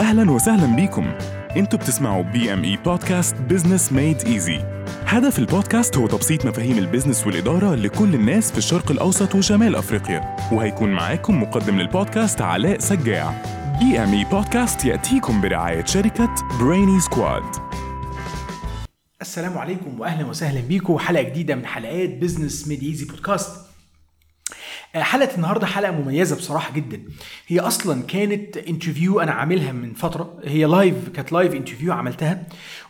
أهلا وسهلا بيكم. إنتوا بتسمعوا BME podcast business made easy هدف البودكاست هو تبسيط مفاهيم ال business والإدارة لكل الناس في الشرق الأوسط وشمال أفريقيا. وهيكون معاكم مقدم للبودكاست علاء سجاع. BME podcast يأتيكم برعاية شركة Brainy Squad السلام عليكم واهلا وسهلا بيكم. حلقة جديدة من حلقات business made easy podcast حلقة النهارده حلقة مميزة بصراحة جدا. هي أصلا كانت interview أنا عاملها من فترة. هي live كانت live interview عملتها.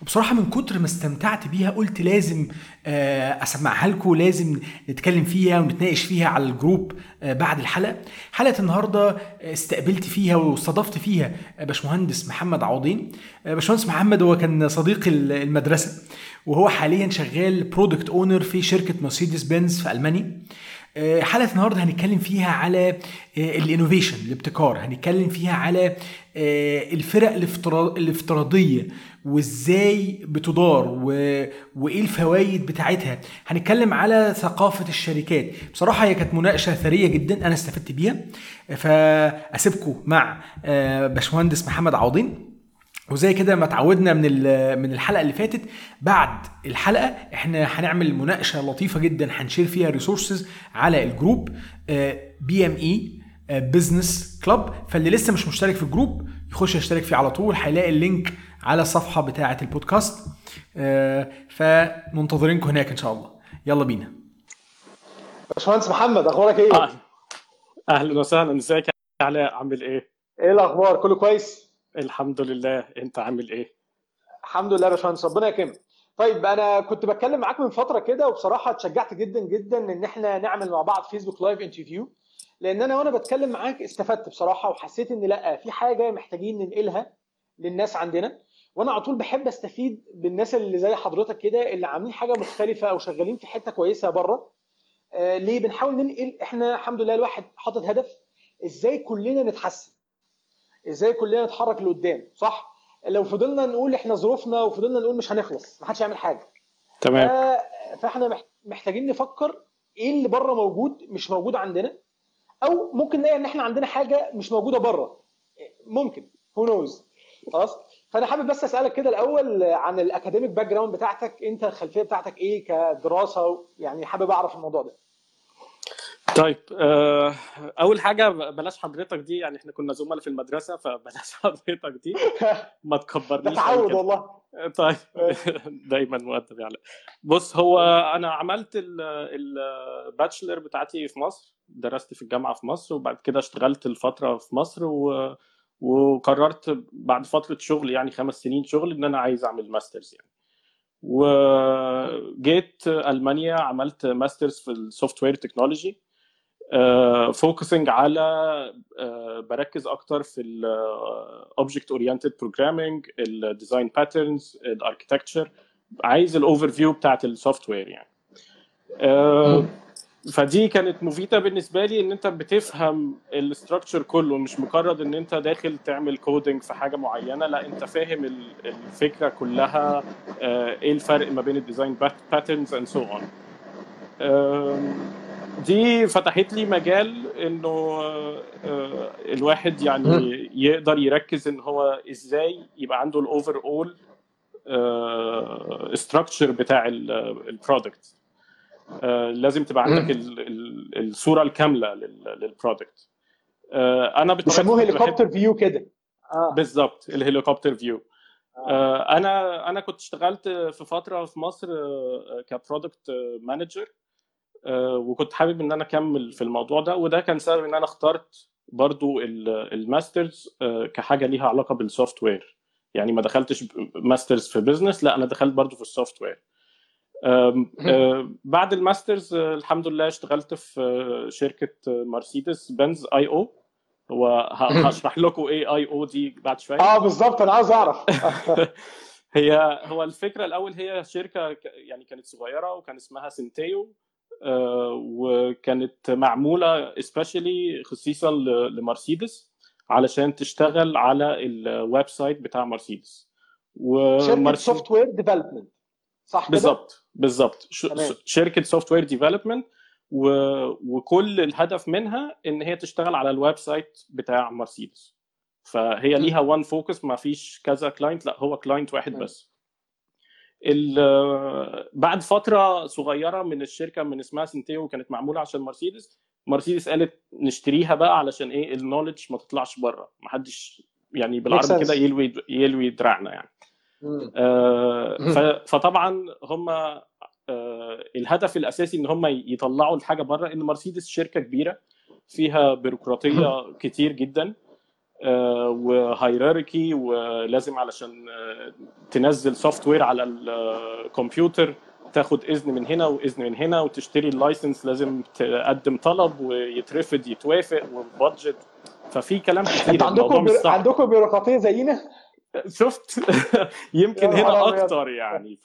وبصراحة من كتر ما استمتعت بيها قلت لازم آه، أسمعها لكم لازم نتكلم فيها ونتناقش فيها على ال group آه، بعد الحلقة. حلقة النهارده استقبلت فيها واستضفت فيها باشمهندس محمد عوضين. باشمهندس محمد هو كان صديق المدرسة. وهو حاليا شغال product owner في شركة مرسيدس بنز في ألمانيا. آه، حلقه النهارده هنتكلم فيها على الإنوفيشن الابتكار. هنتكلم فيها على آه، الفرق الافترا- الافتراضية وإزاي بتدار و... وإيه الفوائد بتاعتها. هنتكلم على ثقافة الشركات. بصراحة هي كانت مناقشة ثرية جدا أنا استفدت بيها. فأسيبكم مع آه، باشمهندس محمد عوضين. وزي كده ما اتعودنا من ال- من الحلقة اللي فاتت بعد الحلقة إحنا هنعمل مناقشة لطيفة جدا هنشير فيها resources على ال group BME business club فاللي لسه مش مشترك في ال group يخش يشترك فيه على طول هيلاقي ال link على الصفحه بتاعة البودكاست آه، فمنتظرينكم هناك إن شاء الله يلا بينا باشمهندس محمد أخبارك إيه؟ أهلا وسهلا إزيك يا علاء عامل إيه؟ إيه الأخبار؟ كله كويس؟ الحمد لله. انت عامل إيه؟ الحمد لله يا باشمهندس ربنا يكرمك. طيب أنا كنت بتكلم معاك من فترة كده وبصراحة اتشجعت جدا جدا إن إحنا نعمل مع بعض فيسبوك live interview لأن أنا وأنا بتكلم معاك استفدت بصراحة وحسيت إن لأ في حاجة محتاجين ننقلها للناس عندنا. وأنا على طول بحب أستفيد بالناس اللي زي حضرتك كده اللي عاملين حاجة مختلفة أو شغالين في حتة كويسة بره. آه ليه بنحاول ننقل؟ إحنا الحمد لله الواحد حاطط هدف إزاي كلنا نتحسن. إزاي كلنا نتحرك لقدام صح؟ لو فضلنا نقول إحنا ظروفنا وفضلنا نقول مش هنخلص ما حدش هيعمل حاجة. تمام. ف- فاحنا مح- محتاجين نفكر إيه اللي بره موجود مش موجود عندنا أو ممكن نلاقي ان إحنا عندنا حاجة مش موجودة بره. ممكن who knows خلاص؟ فأنا حابب بس أسألك كده الأول عن ال academic background بتاعتك أنت الخلفية بتاعتك إيه كدراسة؟ يعني حابب أعرف الموضوع ده. طيب آه، أول حاجة بلاش حضرتك دي يعني إحنا كنا زملاء في المدرسة فبلاش حضرتك دي ما تكبرنيش تعود. والله. طيب. دايما مؤدب يعني. بص هو أنا عملت ال- ال bachelor بتاعتي في مصر درست في الجامعة في مصر وبعد كده اشتغلت الفترة في مصر و... وقررت بعد فترة شغل يعني خمس سنين شغل إن أنا عايز أعمل masters يعني. وجيت ألمانيا عملت masters في ال software technology focusing على آه، بركز أكتر في ال object oriented programming ال design patterns ال architecture عايز ال overview بتاعت ال software يعني. آه، فدي كانت مفيدة بالنسبة لي إن أنت بتفهم ال structure كله مش مجرد إن أنت داخل تعمل coding في حاجة معينة لا أنت فاهم ال- الفكرة كلها آه، إيه الفرق ما بين ال design patterns and so on دي فتحت لي مجال إنه آه، آه، الواحد يعني يقدر يركز إن هو إزاي يبقى عنده ال overall structure بتاع ال product لازم تبقى عندك ال- ال- الصورة الكاملة لل product أنا بيسموه helicopter view كده. آه. بالظبط ال helicopter view آه، أنا أنا كنت اشتغلت في فترة في مصر ك product manager وكنت حابب إن أنا أكمل في الموضوع ده وده كان سبب إن أنا اخترت برضو ال- الmasters آه، كحاجة ليها علاقة بال software يعني ما دخلتش masters في business لا أنا دخلت برضو في ال software آه، بعد ال masters آه، الحمد لله اشتغلت في آه، شركة مرسيدس بنز IO. هو ه- هشرح لكم إيه IO دي بعد شوية. آه بالظبط أنا عاوز أعرف. هي هو الفكرة الأول هي شركة يعني كانت صغيرة وكان اسمها سنتيو. آه، وكانت معمولة especially خصيصا لمرسيدس علشان تشتغل على ال website بتاع مرسيدس شركة ومرسيدس software development صح؟ بالظبط بالظبط. شركة software development وكل الهدف منها إن هي تشتغل على ال website بتاع مرسيدس فهي. ليها one focus ما فيش كذا client لا هو client واحد. بس بعد فترة صغيرة من الشركة من اسمها سنتيو كانت معمولة عشان مرسيدس مرسيدس قالت نشتريها بقى علشان إيه؟ ال knowledge ما تطلعش بره ما حدش يعني بالعربي. كده يلوي يلوي دراعنا يعني. آه، فطبعا هم آه، الهدف الأساسي إن هم يطلعوا الحاجة بره إن مرسيدس شركة كبيرة فيها بيروقراطية كتير جدا. و hierarchy ولازم علشان آه، تنزل software على الكمبيوتر تاخد إذن من هنا وإذن من هنا وتشتري ال license لازم تقدم طلب ويترفض يتوافق و budget ففي كلام كتير عندكم. صعب عندكم بيروقراطية زينا شفت يمكن هنا. أكتر يعني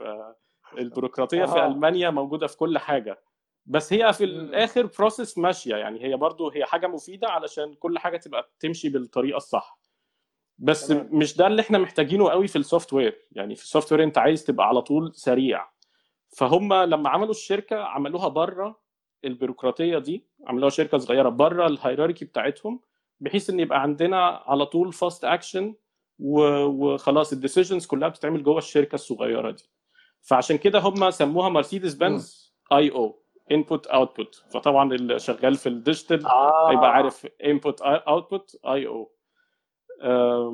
فالبيروقراطيه في أها. ألمانيا موجودة في كل حاجة بس هي في. الآخر process ماشية يعني هي برضو هي حاجة مفيدة علشان كل حاجة تبقى تمشي بالطريقة الصح بس تمام. مش ده اللي إحنا محتاجينه قوي في ال software. يعني في ال software انت عايز تبقى على طول سريع. فهم لما عملوا الشركة عملوها بره البيروقراطية دي عملوها شركة صغيرة بره ال hierarchy بتاعتهم بحيث إن يبقى عندنا على طول fast action وخلاص ال decisions كلها بتتعمل جوه الشركة الصغيرة دي. فعشان كده هم سموها مرسيدس بنز IO input output فطبعا اللي شغال في ال digital آه. هيبقى عارف input output IO آه.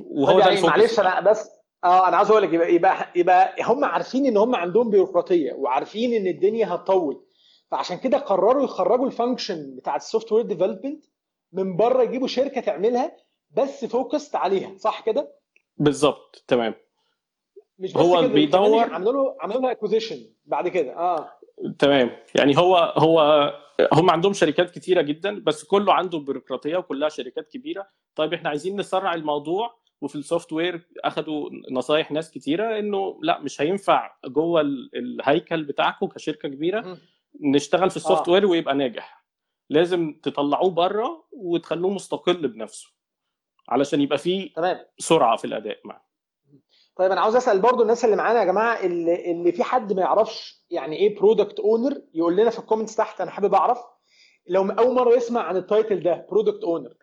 وهو يعني معلش. أنا بس آه أنا عاوز أقول لك يبقى يبقى يبقى هم عارفين إن هم عندهم بيروقراطية وعارفين إن الدنيا هتطول. فعشان كده قرروا يخرجوا ال function بتاعت ال software development من بره يجيبوا شركة تعملها بس focused عليها صح كده؟ بالظبط تمام. مش بس هو كده بيدور- عملوا له عملوا له acquisition بعد كده آه. تمام. يعني هو هو هم عندهم شركات كتيرة جدا بس كله عنده بيروقراطية وكلها شركات كبيرة. طيب إحنا عايزين نسرع الموضوع وفي ال software اخذوا نصايح ناس كتيرة إنه لأ مش هينفع جوه ال- الهيكل بتاعكم كشركة كبيرة. نشتغل في ال soft آه. ware ويبقى ناجح لازم تطلعوه بره وتخلوه مستقل بنفسه علشان يبقى فيه تمام سرعة في الأداء معه طيب أنا عاوز أسأل برضو الناس اللي معانا يا جماعة اللي, اللي في حد ما يعرفش يعني إيه product owner يقول لنا في ال comments تحت أنا حابب أعرف لو أول مرة يسمع عن ال title ده product owner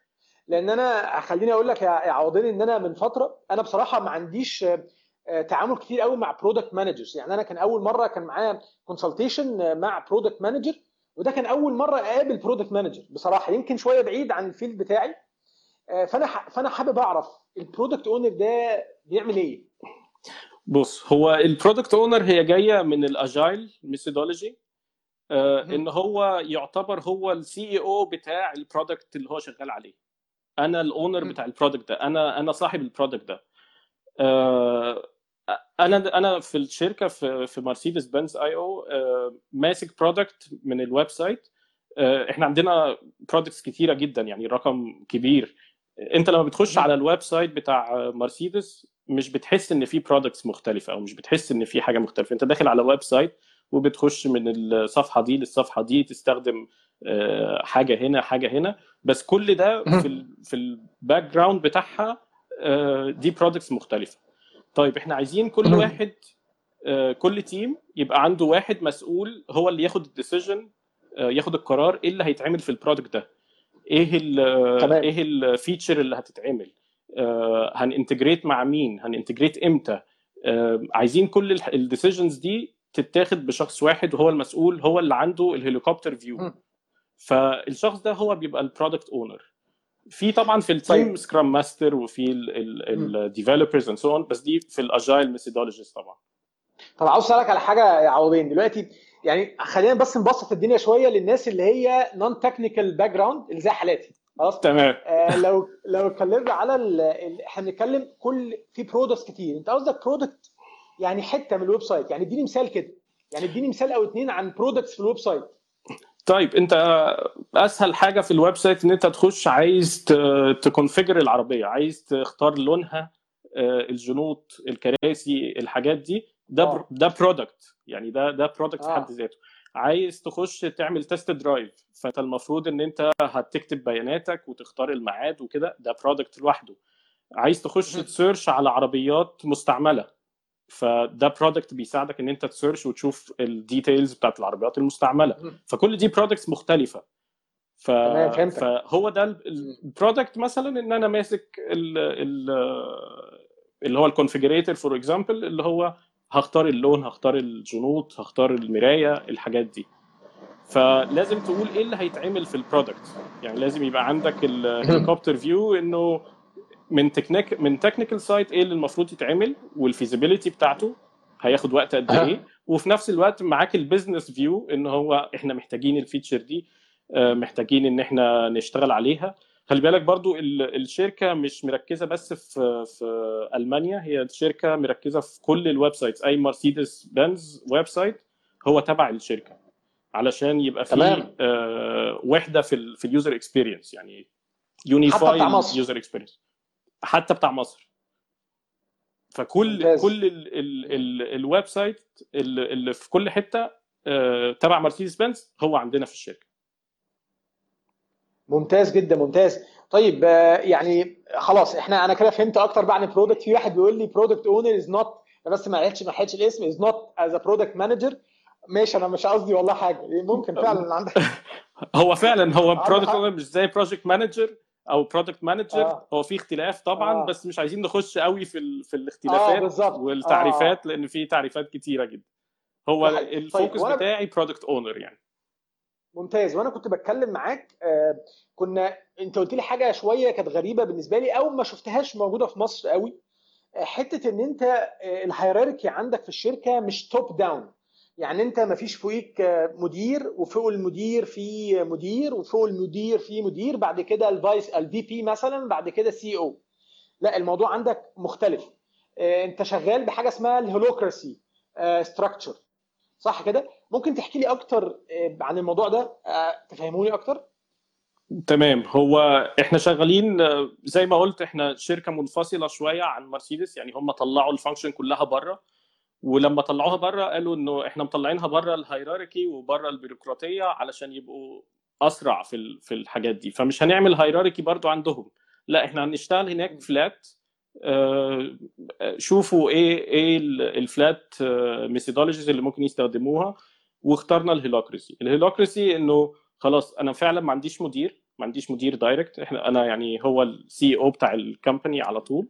لأن أنا خليني أقول لك يا عوضين ان أنا من فتره أنا بصراحه ما عنديش آه، آه، تعامل كتير قوي مع product managers يعني أنا كان اول مره كان معايا consultation مع product manager وده كان اول مره اقابل product manager بصراحه يمكن شوية بعيد عن ال field بتاعي. آه، فانا فانا حابب اعرف ال product owner ده بيعمل إيه؟ بص هو ال product owner هي جاية من ال agile methodology. إن هو يعتبر هو ال CEO بتاع ال product اللي هو شغال عليه. أنا ال owner. بتاع ال product ده أنا أنا صاحب ال product ده آه، أنا أنا في الشركة في في مرسيدس بنز IO ماسك product من ال website آه، إحنا عندنا products كتيرة جدا يعني رقم كبير أنت لما بتخش. على ال website بتاع مرسيدس مش بتحس إن في products مختلفة أو مش بتحس إن في حاجة مختلفة أنت داخل على website وبتخش من الصفحة دي للصفحة دي تستخدم حاجة هنا حاجة هنا. بس كل ده في ال في ال background بتاعها آه، دي products مختلفة. طيب إحنا عايزين كل. واحد آه، كل team يبقى عنده واحد مسؤول هو اللي ياخد ال decision ياخد القرار إيه اللي هيتعمل في ال product ده. إيه ال تمام. إيه ال feature اللي هتتعمل؟ آه، هن integrate مع مين؟ هن integrate إمتى؟ آه، عايزين كل ال decisions دي تتاخد بشخص واحد وهو المسؤول هو اللي عنده ال helicopter view. فالشخص ده هو بيبقى ال product owner في طبعا في ال team. scrum master وفي ال developers and so on بس دي في ال agile methodologies طبعا. طب عاوز أسألك على حاجة يا عوضين. دلوقتي يعني خلينا بس نبسط الدنيا شوية للناس اللي هي non-technical background اللي زي حالاتي. خلاص؟ تمام. آه لو لو اتكلمنا على. إحنا بنتكلم كل في products كتير. أنت قصدك product يعني حتة من ال website يعني اديني مثال كده. يعني اديني مثال أو اتنين عن products في ال website طيب انت اسهل حاجة في ال website ان انت تخش عايز ت configure العربية عايز تختار لونها آه، الجنوط الكراسي الحاجات دي ده آه. ده product يعني ده ده product في آه. حد ذاته عايز تخش تعمل test drive فانت المفروض ان انت هتكتب بياناتك وتختار الميعاد وكده ده product لوحده عايز تخش. ت search على عربيات مستعملة فده product بيساعدك إن أنت ت search وتشوف ال details بتاعت العربيات المستعملة. فكل دي products مختلفة. ف... فهو ده ال product مثلا إن أنا ماسك ال... ال... اللي هو ال configurator for example اللي هو هختار اللون هختار الجنوط هختار المراية الحاجات دي. فلازم تقول إيه اللي هيتعمل في ال product يعني لازم يبقى عندك ال helicopter view إنه من technic من technical side إيه اللي المفروض يتعمل وال feasibility بتاعته هياخد وقت قد إيه. وفي نفس الوقت معاك ال business view إن هو إحنا محتاجين ال feature دي محتاجين إن إحنا نشتغل عليها. خلي بالك برضو الشركة مش مركزة بس في في ألمانيا هي الشركة مركزة في كل ال websites أي مرسيدس بنز website هو تبع الشركة علشان يبقى في آه وحدة في ال في ال user experience يعني unify user experience حتى بتاع مصر. فكل ممتاز. كل ال website اللي في كل حتة آه تبع مرسيدس بنز هو عندنا في الشركة. ممتاز جدا ممتاز. طيب يعني خلاص إحنا أنا كده فهمت أكتر بقى عن ال product في واحد بيقول لي product owner is not بس ما لحقتش ما لحقتش الاسم is not is a product manager ماشي أنا مش قصدي والله حاجة. ممكن فعلا عندك هو فعلا هو product owner مش زي project manager أو product manager آه. هو في اختلاف طبعا آه. بس مش عايزين نخش قوي في ال... في الاختلافات آه والتعريفات آه. لأن في تعريفات كتيرة جدا هو ال focus طيب. بتاعي product owner يعني ممتاز وأنا كنت بتكلم معاك آه كنا أنت قلت لي حاجة شوية كانت غريبة بالنسبة لي أو ما شفتهاش موجودة في مصر قوي آه حتة إن أنت آه ال hierarchy عندك في الشركة مش top down يعني انت ما فيش فوقيك مدير وفوق المدير في مدير وفوق المدير في مدير بعد كده ال vice ال VP مثلا بعد كده CEO. لا الموضوع عندك مختلف. انت شغال بحاجة اسمها ال holacracy structure صح كده؟ ممكن تحكي لي أكتر عن الموضوع ده؟ تفهموني أكتر؟ تمام. هو إحنا شغالين زي ما قلت إحنا شركة منفصلة شوية عن مرسيدس يعني هم طلعوا ال function كلها بره. ولما طلعوها بره قالوا إنه إحنا مطلعينها بره ال hierarchy وبره البيروقراطية علشان يبقوا أسرع في في الحاجات دي. فمش هنعمل hierarchy برضو عندهم. لا إحنا هنشتغل هناك flat شوفوا إيه إيه ال flat methodologies اللي ممكن يستخدموها. واخترنا ال holacracy ال holacracy إنه خلاص أنا فعلا ما عنديش مدير ما عنديش مدير direct إحنا أنا يعني هو ال CEO بتاع ال company على طول.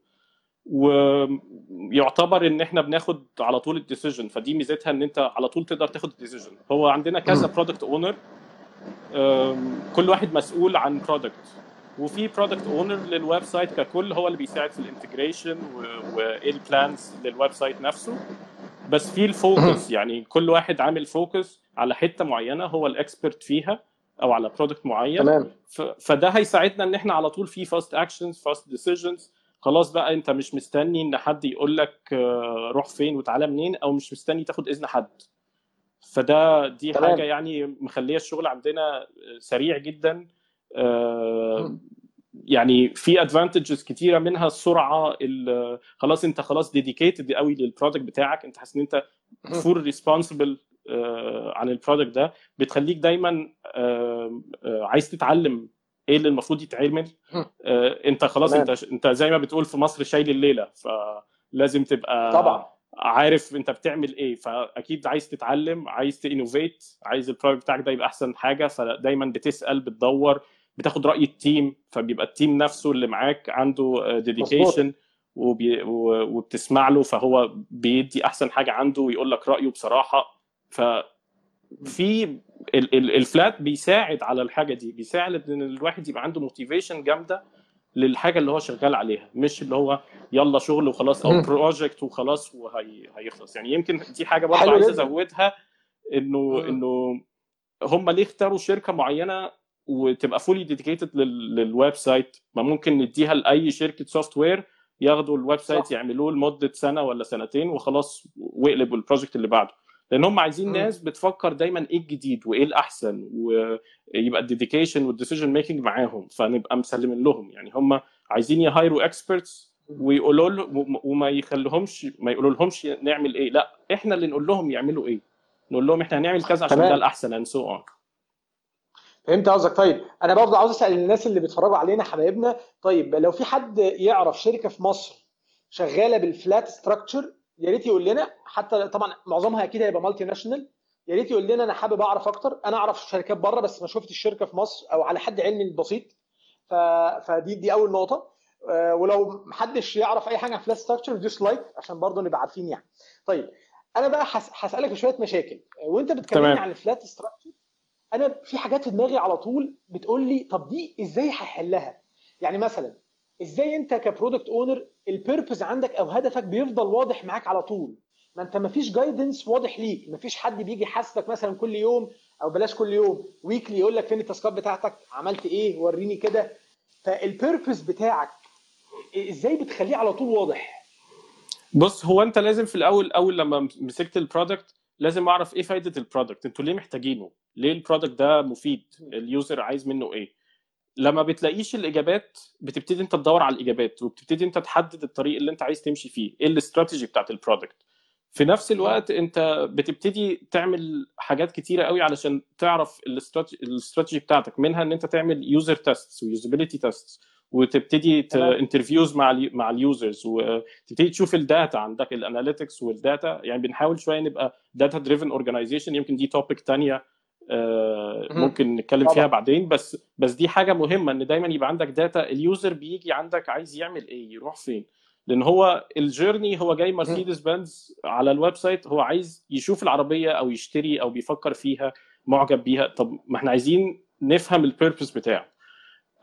ويعتبر إن إحنا بناخد على طول ال decision فدي ميزتها إن أنت على طول تقدر تاخد ال decision. هو عندنا كذا product owner كل واحد مسؤول عن product وفي product owner لل website ككل هو اللي بيساعد في ال integration وايه ال plans لل website نفسه. بس في ال focus يعني كل واحد عامل focus على حتة معينة هو ال expert فيها أو على product معين. تمام. فده هيساعدنا إن إحنا على طول في fast actions fast decisions خلاص بقى انت مش مستني ان حد يقول لك روح فين وتعالى منين أو مش مستني تاخد اذن حد. فده دي تمام. حاجة يعني مخلية الشغل عندنا سريع جدا. يعني في advantages كتيرة منها السرعة خلاص انت خلاص dedicated قوي لل product بتاعك. انت حاسس ان انت full responsible عن ال product ده. بتخليك دايما عايز تتعلم إيه اللي المفروض يتعمل؟ انت خلاص تمام. انت انت زي ما بتقول في مصر شايل الليلة فلازم تبقى طبعا. عارف انت بتعمل إيه فأكيد عايز تتعلم عايز ت innovate عايز ال product بتاعك ده يبقى أحسن حاجة فدايما بتسأل بتدور بتاخد رأي ال team فبيبقى ال team نفسه اللي معاك عنده dedication وبي... وبتسمع له فهو بيدي أحسن حاجة عنده ويقول لك رأيه بصراحة. ف في ال flat بيساعد على الحاجة دي بيساعد إن الواحد يبقى عنده motivation جامدة للحاجة اللي هو شغال عليها مش اللي هو يلا شغل وخلاص أو project وخلاص وهيخلص يعني يمكن دي حاجة برضه عايز أزودها إنه إنه هم ليه اختاروا شركة معينة وتبقى fully dedicated لل website ما ممكن نديها لأي شركة software ياخدوا ال website يعملوه لمدة سنة ولا سنتين وخلاص واقلبوا ال project اللي بعده. لأن هم عايزين. ناس بتفكر دايما إيه الجديد وإيه الأحسن ويبقى ال dedication وال decision making معاهم فنبقى مسلمين لهم. يعني هم عايزين ي hire وا experts ويقولوا لهم وما يخليهمش ما يقولوا لهمش نعمل إيه. لأ إحنا اللي نقول لهم يعملوا إيه. نقول لهم إحنا هنعمل كذا عشان ده الأحسن and so on فهمت قصدك. طيب أنا برضه عاوز أسأل الناس اللي بيتفرجوا علينا حبايبنا. طيب لو في حد يعرف شركة في مصر شغالة بال flat structure يا ريت يقول لنا حتى طبعا معظمها أكيد هيبقى multinational يا ريت يقول لنا أنا حابب أعرف أكتر. أنا أعرف شركات بره بس ما شفتش الشركة في مصر أو على حد علمي البسيط ف... فدي دي أول نقطة. آه، ولو محدش يعرف أي حاجة عن flat structure دوس like عشان برضه نبقى عارفين يعني. طيب أنا بقى هس- هسألك في شوية مشاكل. وأنت بتكلمني. عن ال flat structure أنا في حاجات في دماغي على طول بتقول لي طب دي إزاي هحلها؟ يعني مثلا إزاي أنت ك product owner ال purpose عندك أو هدفك بيفضل واضح معاك على طول. ما أنت ما فيش guidance واضح ليك. ما فيش حد بيجي يحاسبك مثلا كل يوم أو بلاش كل يوم. weekly يقول لك فين ال task ات بتاعتك؟ عملت إيه؟ وريني كده. فال purpose بتاعك إزاي بتخليه على طول واضح؟ بص هو أنت لازم في الأول أول لما مسكت ال product لازم أعرف إيه فايدة ال product أنتوا ليه محتاجينه؟ ليه ال product ده مفيد؟ ال user عايز منه إيه؟ لما بتلاقيش الإجابات بتبتدي أنت تدور على الإجابات وبتبتدي أنت تحدد الطريق اللي أنت عايز تمشي فيه إيه الاستراتيجي بتاعت ال product في نفس الوقت أنت بتبتدي تعمل حاجات كتيرة قوي علشان تعرف الاستراتيجي بتاعتك منها إن أنت تعمل user tests و usability tests وتبتدي. interviews مع ال مع ال users وتبتدي تشوف ال data عندك ال analytics وال data يعني بنحاول شوية نبقى data driven organization يمكن دي topic مهم. ممكن نتكلم. فيها بعدين. بس بس دي حاجة مهمة إن دايما يبقى عندك data ال user بيجي عندك عايز يعمل إيه يروح فين. لأن هو ال journey هو جاي مرسيدس بنز على ال website هو عايز يشوف العربية أو يشتري أو بيفكر فيها معجب بيها. طب ما إحنا عايزين نفهم ال purpose بتاعه.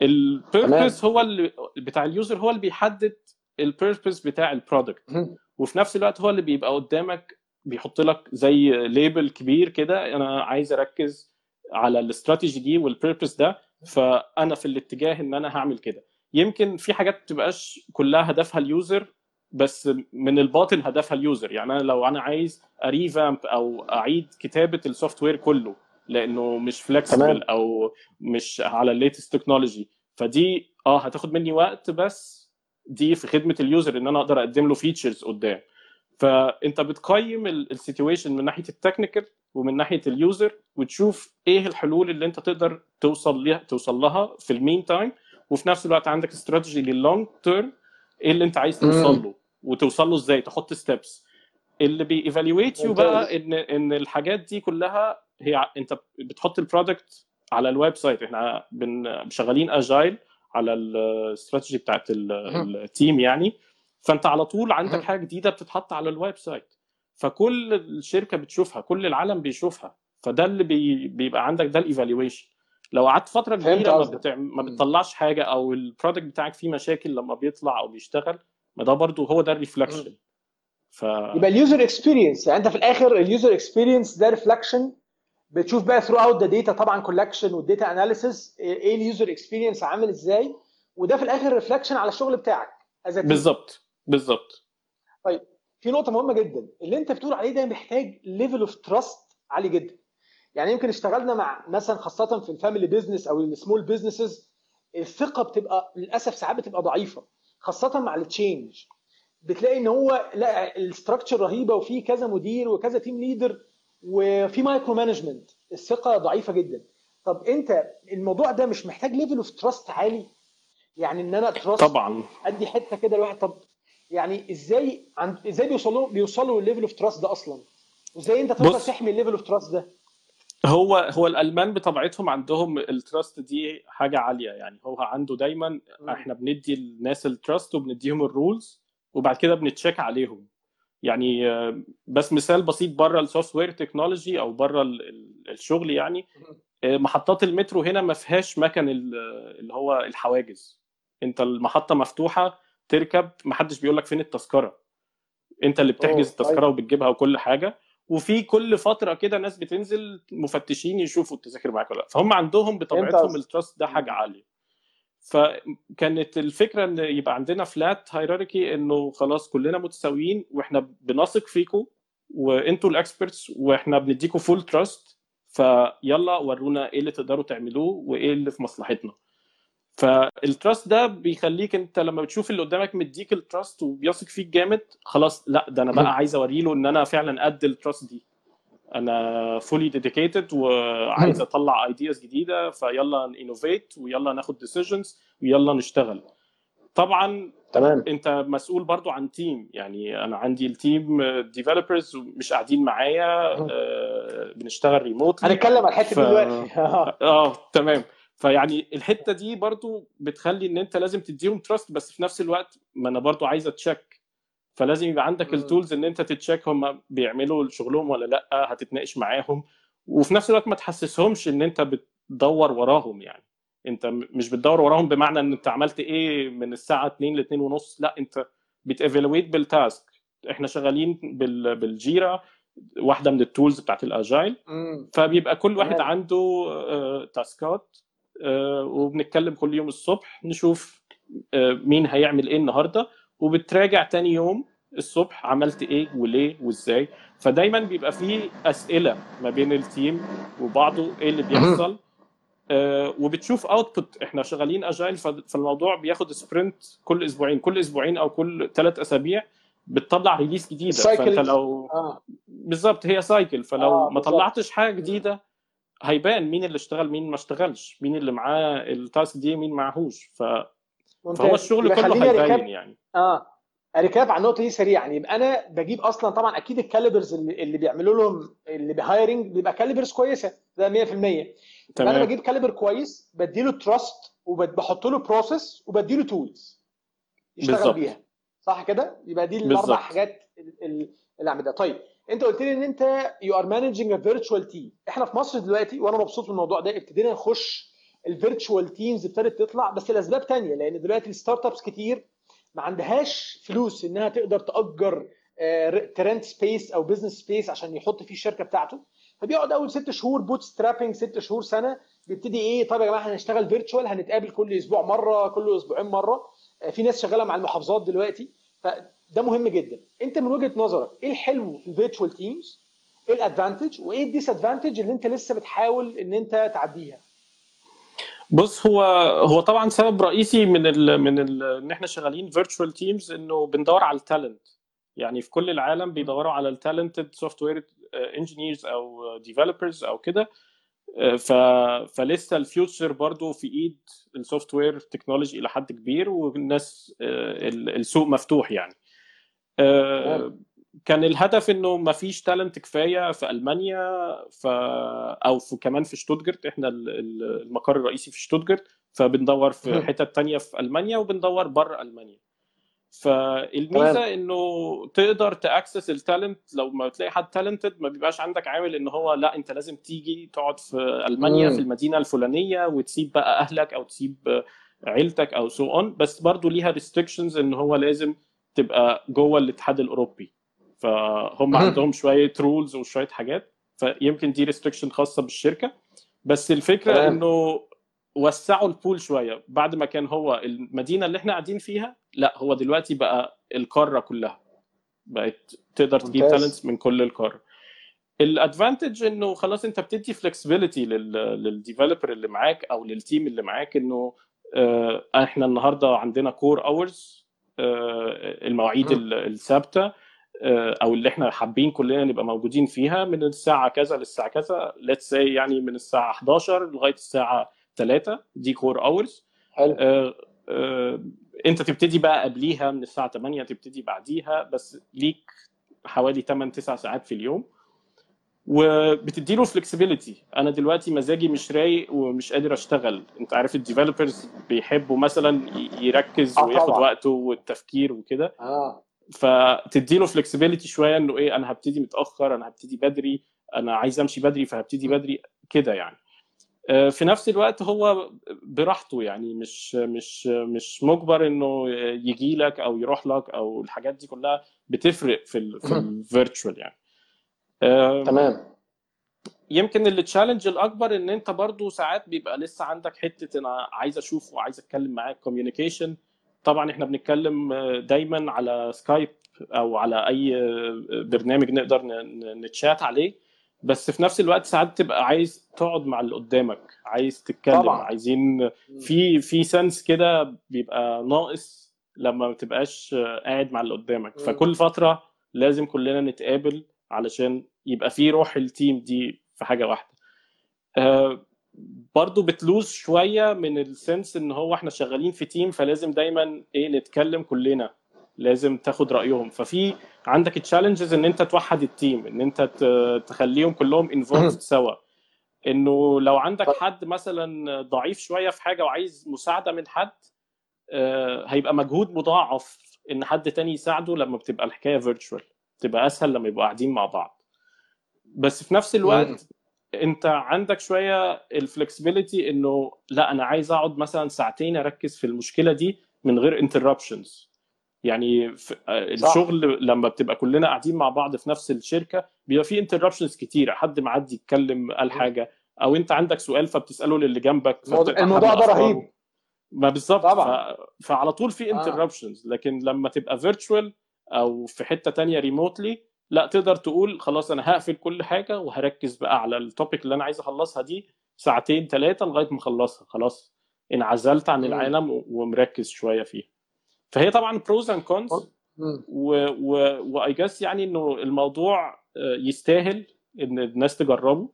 ال purpose هو اللي بتاع ال user هو اللي بيحدد ال purpose بتاع ال product وفي نفس الوقت هو اللي بيبقى قدامك بيحط لك زي label كبير كده أنا عايز أركز على الاستراتيجي دي وال purpose ده فأنا في الاتجاه إن أنا هعمل كده. يمكن في حاجات ما تبقاش كلها هدفها ال user بس من الباطن هدفها ال user يعني أنا لو أنا عايز أ revamp أو أعيد كتابة ال software كله لأنه مش flexible. أو مش على ال latest technology فدي آه هتاخد مني وقت بس دي في خدمة ال user إن أنا أقدر أقدم له features قدام. فأنت بتقيم ال situation من ناحية ال technical ومن ناحية ال user وتشوف إيه الحلول اللي أنت تقدر توصل لها توصل لها في ال meantime وفي نفس الوقت عندك strategy لل long term إيه اللي أنت عايز توصل له وتوصل له إزاي؟ تحط steps اللي بي evaluate you. بقى ان إن الحاجات دي كلها هي أنت بتحط ال product على ال website. إحنا بن- شغالين agile على الاستراتيجي بتاعت ال- ال team يعني. فانت على طول عندك. حاجة جديدة بتتحط على ال website. فكل الشركة بتشوفها كل العالم بيشوفها. فده اللي بي بيبقى عندك ده ال evaluation لو قعدت فترة كبيرة ما. بتع... ما بتطلعش حاجة أو ال product بتاعك فيه مشاكل لما بيطلع أو بيشتغل ما ده برضو هو ده ال reflection ف يبقى ال user experience يعني أنت في الآخر ال user experience ده reflection بتشوف بقى throughout the data طبعا collection وال data analysis إيه ال user experience عامل إزاي. وده في الآخر reflection على الشغل بتاعك. Team. بالظبط. بالظبط في نقطة مهمة جدا. اللي أنت بتقول عليه ده محتاج level of trust عالي جدا. يعني يمكن اشتغلنا مع مثلا خاصة في ال family business أو ال small businesses الثقة بتبقى للأسف ساعات بتبقى ضعيفة خاصة مع ال change بتلاقي إن هو لا ال structure رهيبة وفي كذا مدير وكذا team leader وفي micromanagement الثقة ضعيفة جدا. طب أنت الموضوع ده مش محتاج level of trust عالي؟ يعني إن أنا trust طبعا. أدي حتة كده لواحد طب يعني إزاي عند إزاي بيوصلوا بيوصلوا للل level of trust ده أصلا؟ وازاي أنت تقدر. تحمي ال level of trust ده؟ هو هو الألمان بطبيعتهم عندهم ال trust دي حاجة عالية. يعني هو عنده دايما إحنا بندي الناس ال trust وبنديهم ال rules وبعد كده بن check عليهم. يعني آه، بس مثال بسيط بره ال software technology أو بره ال- ال- الشغل يعني آه، محطات المترو هنا ما فيهاش مكن ال- اللي هو الحواجز. أنت المحطة مفتوحة تركب ما حدش بيقول لك فين التذكرة. انت اللي بتحجز التذكرة طيب. وبتجيبها وكل حاجة. وفي كل فترة كده ناس بتنزل مفتشين يشوفوا التذاكر معاك ولا لأ. فهم عندهم بطبيعتهم. ال trust ده حاجة عالية. فكانت الفكرة إن يبقى عندنا flat hierarchy إنه خلاص كلنا متساويين وإحنا بنثق فيكم وإنتوا ال experts وإحنا بنديكم full trust فيلا ورونا إيه اللي تقدروا تعملوه وإيه اللي في مصلحتنا. فال trust ده بيخليك انت لما بتشوف اللي قدامك مديك ال trust وبيثق فيك جامد خلاص لا ده أنا بقى عايز اوري له ان أنا فعلا قد ال trust دي. أنا fully dedicated وعايز اطلع ideas جديدة فيلا innovate ويلا ناخد decisions ويلا نشتغل. طبعا تمام. انت مسؤول برضو عن team يعني أنا عندي ال team developers مش قاعدين معايا آه، بنشتغل remotely هنتكلم على الحتة ف- دلوقتي. آه تمام. فيعني الحتة دي برضو بتخلي إن أنت لازم تديهم trust بس في نفس الوقت ما أنا برضو عايز أ check فلازم يبقى عندك. ال tools إن أنت ت check هم بيعملوا شغلهم ولا لأ هتتناقش معاهم وفي نفس الوقت ما تحسسهمش إن أنت بتدور وراهم يعني أنت مش بتدور وراهم بمعنى إن أنت عملت إيه من الساعة 2 ل 2 ونص لأ أنت بت evaluate بال task إحنا شغالين بال- بال Jira واحدة من ال tools بتاعت ال agile. فبيبقى كل واحد. عنده تاسكات آه، وبنتكلم كل يوم الصبح نشوف آه، مين هيعمل إيه النهارده وبتراجع تاني يوم الصبح عملت إيه وليه وإزاي. فدايما بيبقى فيه أسئلة ما بين ال team وبعضه إيه اللي بيحصل. آه، وبتشوف output إحنا شغالين agile فالموضوع بياخد sprint كل أسبوعين كل أسبوعين أو كل ثلاث أسابيع بتطلع release جديدة. ال cycle. فانت لو آه. بالظبط هي cycle فلو آه، ما. طلعتش حاجة جديدة هيبان مين اللي اشتغل مين ما اشتغلش مين اللي معاه ال task دي مين معهوش. ف... ممتاز. فهو الشغل كله هيبين recap يعني. آه. recap على النقطة دي سريعا. يبقى أنا بجيب أصلا طبعا أكيد ال calibers اللي, اللي بيعملوا لهم اللي ب hiring بيبقى calibers كويسة ده 100% يبقى أنا تمام. بجيب caliber كويس بديله trust وبحط له process وبديله tools يشتغل بالظبط. بيها. صح كده؟ يبقى دي الأربع. حاجات ال- ال- اللي أعملها. طيب انت قلت لي ان انت you are managing a virtual team إحنا في مصر دلوقتي وأنا مبسوط من الموضوع ده ابتدينا نخش ال virtual teams ابتدت تطلع بس لأسباب تانية لأن دلوقتي ال startups كتير ما عندهاش فلوس إنها تقدر تأجر to rent space أو business space عشان يحط فيه الشركة بتاعته. فبيقعد أول ست شهور bootstrapping ست شهور سنة بيبتدي إيه طب يا جماعة هنشتغل virtual هنتقابل كل أسبوع مرة كل أسبوعين مرة. آه، في ناس شغالة مع المحافظات دلوقتي. فده مهم جدا. انت من وجهة نظرك إيه الحلو في ال virtual teams إيه ال advantage وايه ال disadvantage اللي انت لسه بتحاول ان انت تعديها؟ بص هو هو طبعا سبب رئيسي من ال من ال إن إحنا شغالين virtual teams إنه بندور على ال talent يعني في كل العالم بيدوروا على ال talented software engineers أو developers أو كده. ف فلسه ال future برضو في إيد ال software technology إلى حد كبير والناس آه، ال- السوق مفتوح يعني. كان الهدف إنه ما فيش talent كفاية في ألمانيا ف أو في كمان في شتوتجارت إحنا ال- ال- المقر الرئيسي في شتوتجارت فبندور في. حتت تانية في ألمانيا وبندور بره ألمانيا فالميزة. إنه تقدر ت access ال talent لو ما تلاقي حد talented ما بيبقاش عندك عامل إن هو لأ أنت لازم تيجي تقعد في ألمانيا مم. في المدينة الفلانية وتسيب بقى أهلك أو تسيب عيلتك أو so on بس برضو ليها restrictions إن هو لازم تبقى جوه الاتحاد الأوروبي فهم. عندهم شوية rules وشوية حاجات فيمكن دي restriction خاصة بالشركة بس الفكرة تمام. إنه وسعوا ال pool شوية بعد ما كان هو المدينة اللي إحنا قاعدين فيها لا هو دلوقتي بقى القارة كلها بقت تقدر تجيب. talents من كل القارة ال advantage إنه خلاص أنت بتدي flexibility لل developer اللي معاك أو لل team اللي معاك إنه آه، إحنا النهارده عندنا core hours المواعيد مم. ال- الثابتة آه، أو اللي إحنا حابين كلنا نبقى موجودين فيها من الساعة كذا للساعة كذا let's say يعني من الساعة 11 لغاية الساعة 3 دي core hours حلو. آه، آه، أنت تبتدي بقى قبليها من الساعة 8 تبتدي بعديها بس ليك حوالي 8 9 ساعات في اليوم. وبتدي له flexibility أنا دلوقتي مزاجي مش رايق ومش قادر أشتغل. أنت عارف ال developers بيحبوا مثلا يركز آه وياخد طبعاً. وقته والتفكير وكده. آه. فتدي له flexibility شوية إنه إيه أنا هبتدي متأخر أنا هبتدي بدري أنا عايز أمشي بدري فهبتدي بدري كده يعني. آه، في نفس الوقت هو براحته يعني مش مش مش مجبر إنه يجي لك أو يروح لك أو الحاجات دي كلها. بتفرق في ال في. ال virtual يعني. تمام. يمكن ال challenge الأكبر إن أنت برضو ساعات بيبقى لسه عندك حتة أنا عايز أشوف وعايز أتكلم معاك communication طبعا إحنا بنتكلم دايما على سكايب أو على أي برنامج نقدر نتشات عليه. بس في نفس الوقت ساعات تبقى عايز تقعد مع اللي قدامك عايز تتكلم طبعاً. عايزين في في sense كده بيبقى ناقص لما ما تبقاش قاعد مع اللي قدامك. فكل فترة لازم كلنا نتقابل علشان يبقى في روح ال team دي في حاجة واحدة. آه، برضه بت lose شوية من ال sense إن هو إحنا شغالين في team فلازم دايما إيه نتكلم كلنا. لازم تاخد رأيهم. ففي عندك ال challenges إن أنت توحد ال team إن أنت تخليهم كلهم involved سوا. إنه لو عندك حد مثلا ضعيف شوية في حاجة وعايز مساعدة من حد آه، هيبقى مجهود مضاعف إن حد تاني يساعده لما بتبقى الحكاية virtual تبقى أسهل لما يبقوا قاعدين مع بعض. بس في نفس الوقت انت عندك شوية ال flexibility انه لا أنا عايز اقعد مثلا ساعتين اركز في المشكلة دي من غير interruptions يعني في الشغل لما بتبقى كلنا قاعدين مع بعض في نفس الشركة بيبقى في interruptions كتيرة حد معدي يتكلم قال حاجة أو انت عندك سؤال فبتسأله للي جنبك الموضوع- ده. رهيب. ما بالظبط. ف... فعلى طول في آه. interruptions لكن لما تبقى virtual أو في حتة تانية remotely لا تقدر تقول خلاص أنا هقفل كل حاجة وهركز بقى على ال topic اللي أنا عايز أخلصها دي ساعتين ثلاثة لغاية ما أخلصها. خلاص انعزلت عن. العالم ومركز شوية فيه فهي طبعا pros and cons. I guess يعني إنه الموضوع آه، يستاهل إن الناس تجربه.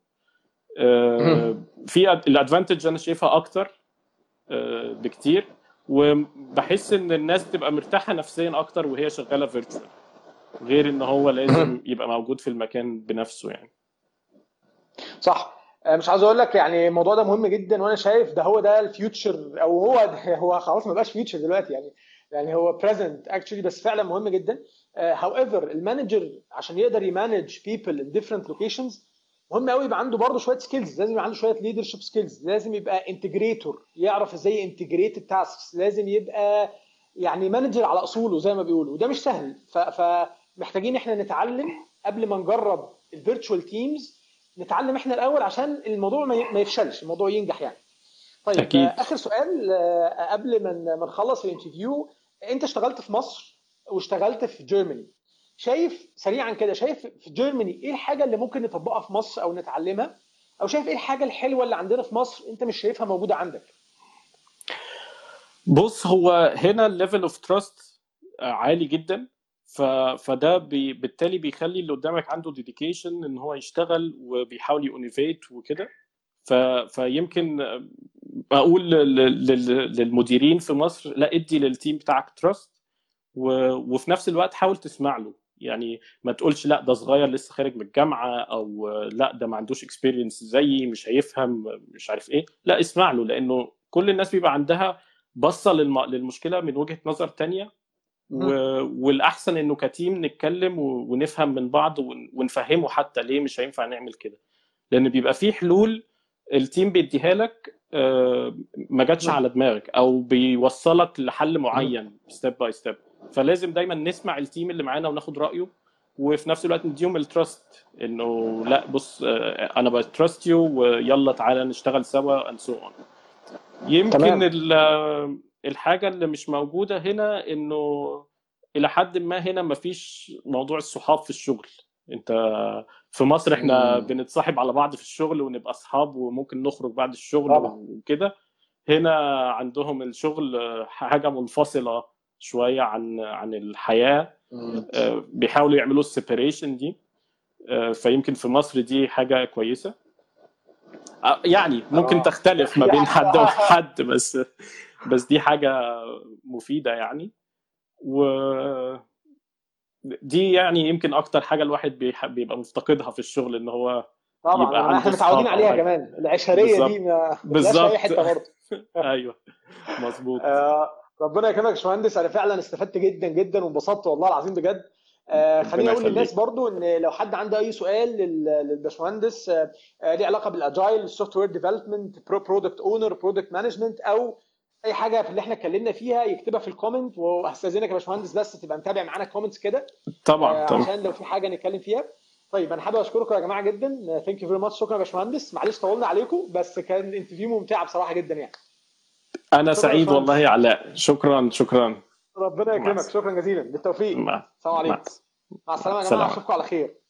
آه، في ال advantage أنا شايفها أكتر آه، بكتير. وبحس إن الناس تبقى مرتاحة نفسيا أكتر وهي شغالة virtual غير إن هو لازم يبقى موجود في المكان بنفسه يعني. صح. آه، مش عاوز أقول لك يعني الموضوع ده مهم جدا وأنا شايف ده هو ده ال future أو هو ده هو خلاص ما بقاش future دلوقتي يعني. يعني هو present actually بس فعلا مهم جدا. however ال manager عشان يقدر ي manage people in different locations مهم قوي يبقى عنده برضه شوية skills لازم يبقى عنده شوية leadership skills لازم يبقى integrator يعرف إزاي integrate ال tasks لازم يبقى يعني manager على أصوله زي ما بيقولوا. وده مش سهل. ف- فمحتاجين إحنا نتعلم قبل ما نجرب ال virtual teams نتعلم إحنا الأول عشان الموضوع ما يفشلش الموضوع ينجح يعني. طيب أكيد. آه، آخر سؤال آه، قبل ما نخلص ال interview أنت اشتغلت في مصر واشتغلت في Germany شايف سريعا كده شايف في Germany إيه الحاجة اللي ممكن نطبقها في مصر أو نتعلمها؟ أو شايف إيه الحاجة الحلوة اللي عندنا في مصر أنت مش شايفها موجودة عندك؟ بص هو هنا ال level of trust عالي جدا. ف... فده بي... بالتالي بيخلي اللي قدامك عنده dedication إن هو يشتغل وبيحاول ي innovate وكده. ف... فيمكن أقول لل... لل... للمديرين في مصر لا إدي لل team بتاعك trust و... وفي نفس الوقت حاول تسمع له. يعني ما تقولش لا ده صغير لسه خارج من الجامعة أو لا ده ما عندوش experience زيي مش هيفهم مش عارف إيه. لا اسمع له لأنه كل الناس بيبقى عندها بصة للم... للمشكلة من وجهة نظر تانية. و... والأحسن إنه ك team نتكلم و... ونفهم من بعض ون... ونفهمه حتى ليه مش هينفع نعمل كده. لأن بيبقى في حلول ال team بيديها لك آه، ما جاتش على دماغك أو بيوصلك لحل معين step by step فلازم دايما نسمع ال team اللي معانا وناخد رأيه وفي نفس الوقت نديهم ال trust إنه لأ بص آه، أنا ب trust you ويلا تعالى نشتغل سوا and so on. يمكن الحاجة اللي مش موجودة هنا إنه إلى حد ما هنا مفيش موضوع الصحاب في الشغل. أنت في مصر إحنا مم. بنتصاحب على بعض في الشغل ونبقى أصحاب وممكن نخرج بعد الشغل طبعا. وكده. هنا عندهم الشغل حاجة منفصلة شوية عن عن الحياة. آه، بيحاولوا يعملوا السيبريشن دي. آه، فيمكن في مصر دي حاجة كويسة. يعني ممكن آه. تختلف ما بين حد وحد بس بس دي حاجة مفيدة يعني. و دي يعني يمكن أكتر حاجة الواحد بيبقى مفتقدها في الشغل إن هو يبقى طبعا عنده إحنا متعودين عليها كمان. العشرية بالظبط. دي ما بالظبط. في أي حتة برضه. أيوه. مظبوط. آه، ربنا يكرمك يا باشمهندس. أنا فعلا استفدت جدا جدا وانبسطت والله العظيم بجد. آه، خليني أقول. للناس برضو إن لو حد عنده أي سؤال لل- للباشمهندس آه، ليه علاقة بال agile ال software development product owner product management أو أي حاجة في اللي إحنا اتكلمنا فيها يكتبها في ال comment وهستأذنك يا باشمهندس بس تبقى متابع معانا ال comments كده. طبعا آه، طبعا. عشان لو في حاجة نتكلم فيها. طيب أنا حابب أشكركم يا جماعة جدا. thank you very much شكرا يا باشمهندس. معلش طولنا عليكم بس كان interview ممتعه بصراحة جدا يعني. أنا سعيد. والله علاء شكرا شكرا. ربنا يكرمك. شكرا جزيلا. بالتوفيق. مع السلام عليكم. مع السلامة يا. جماعة. أشوفكم على خير.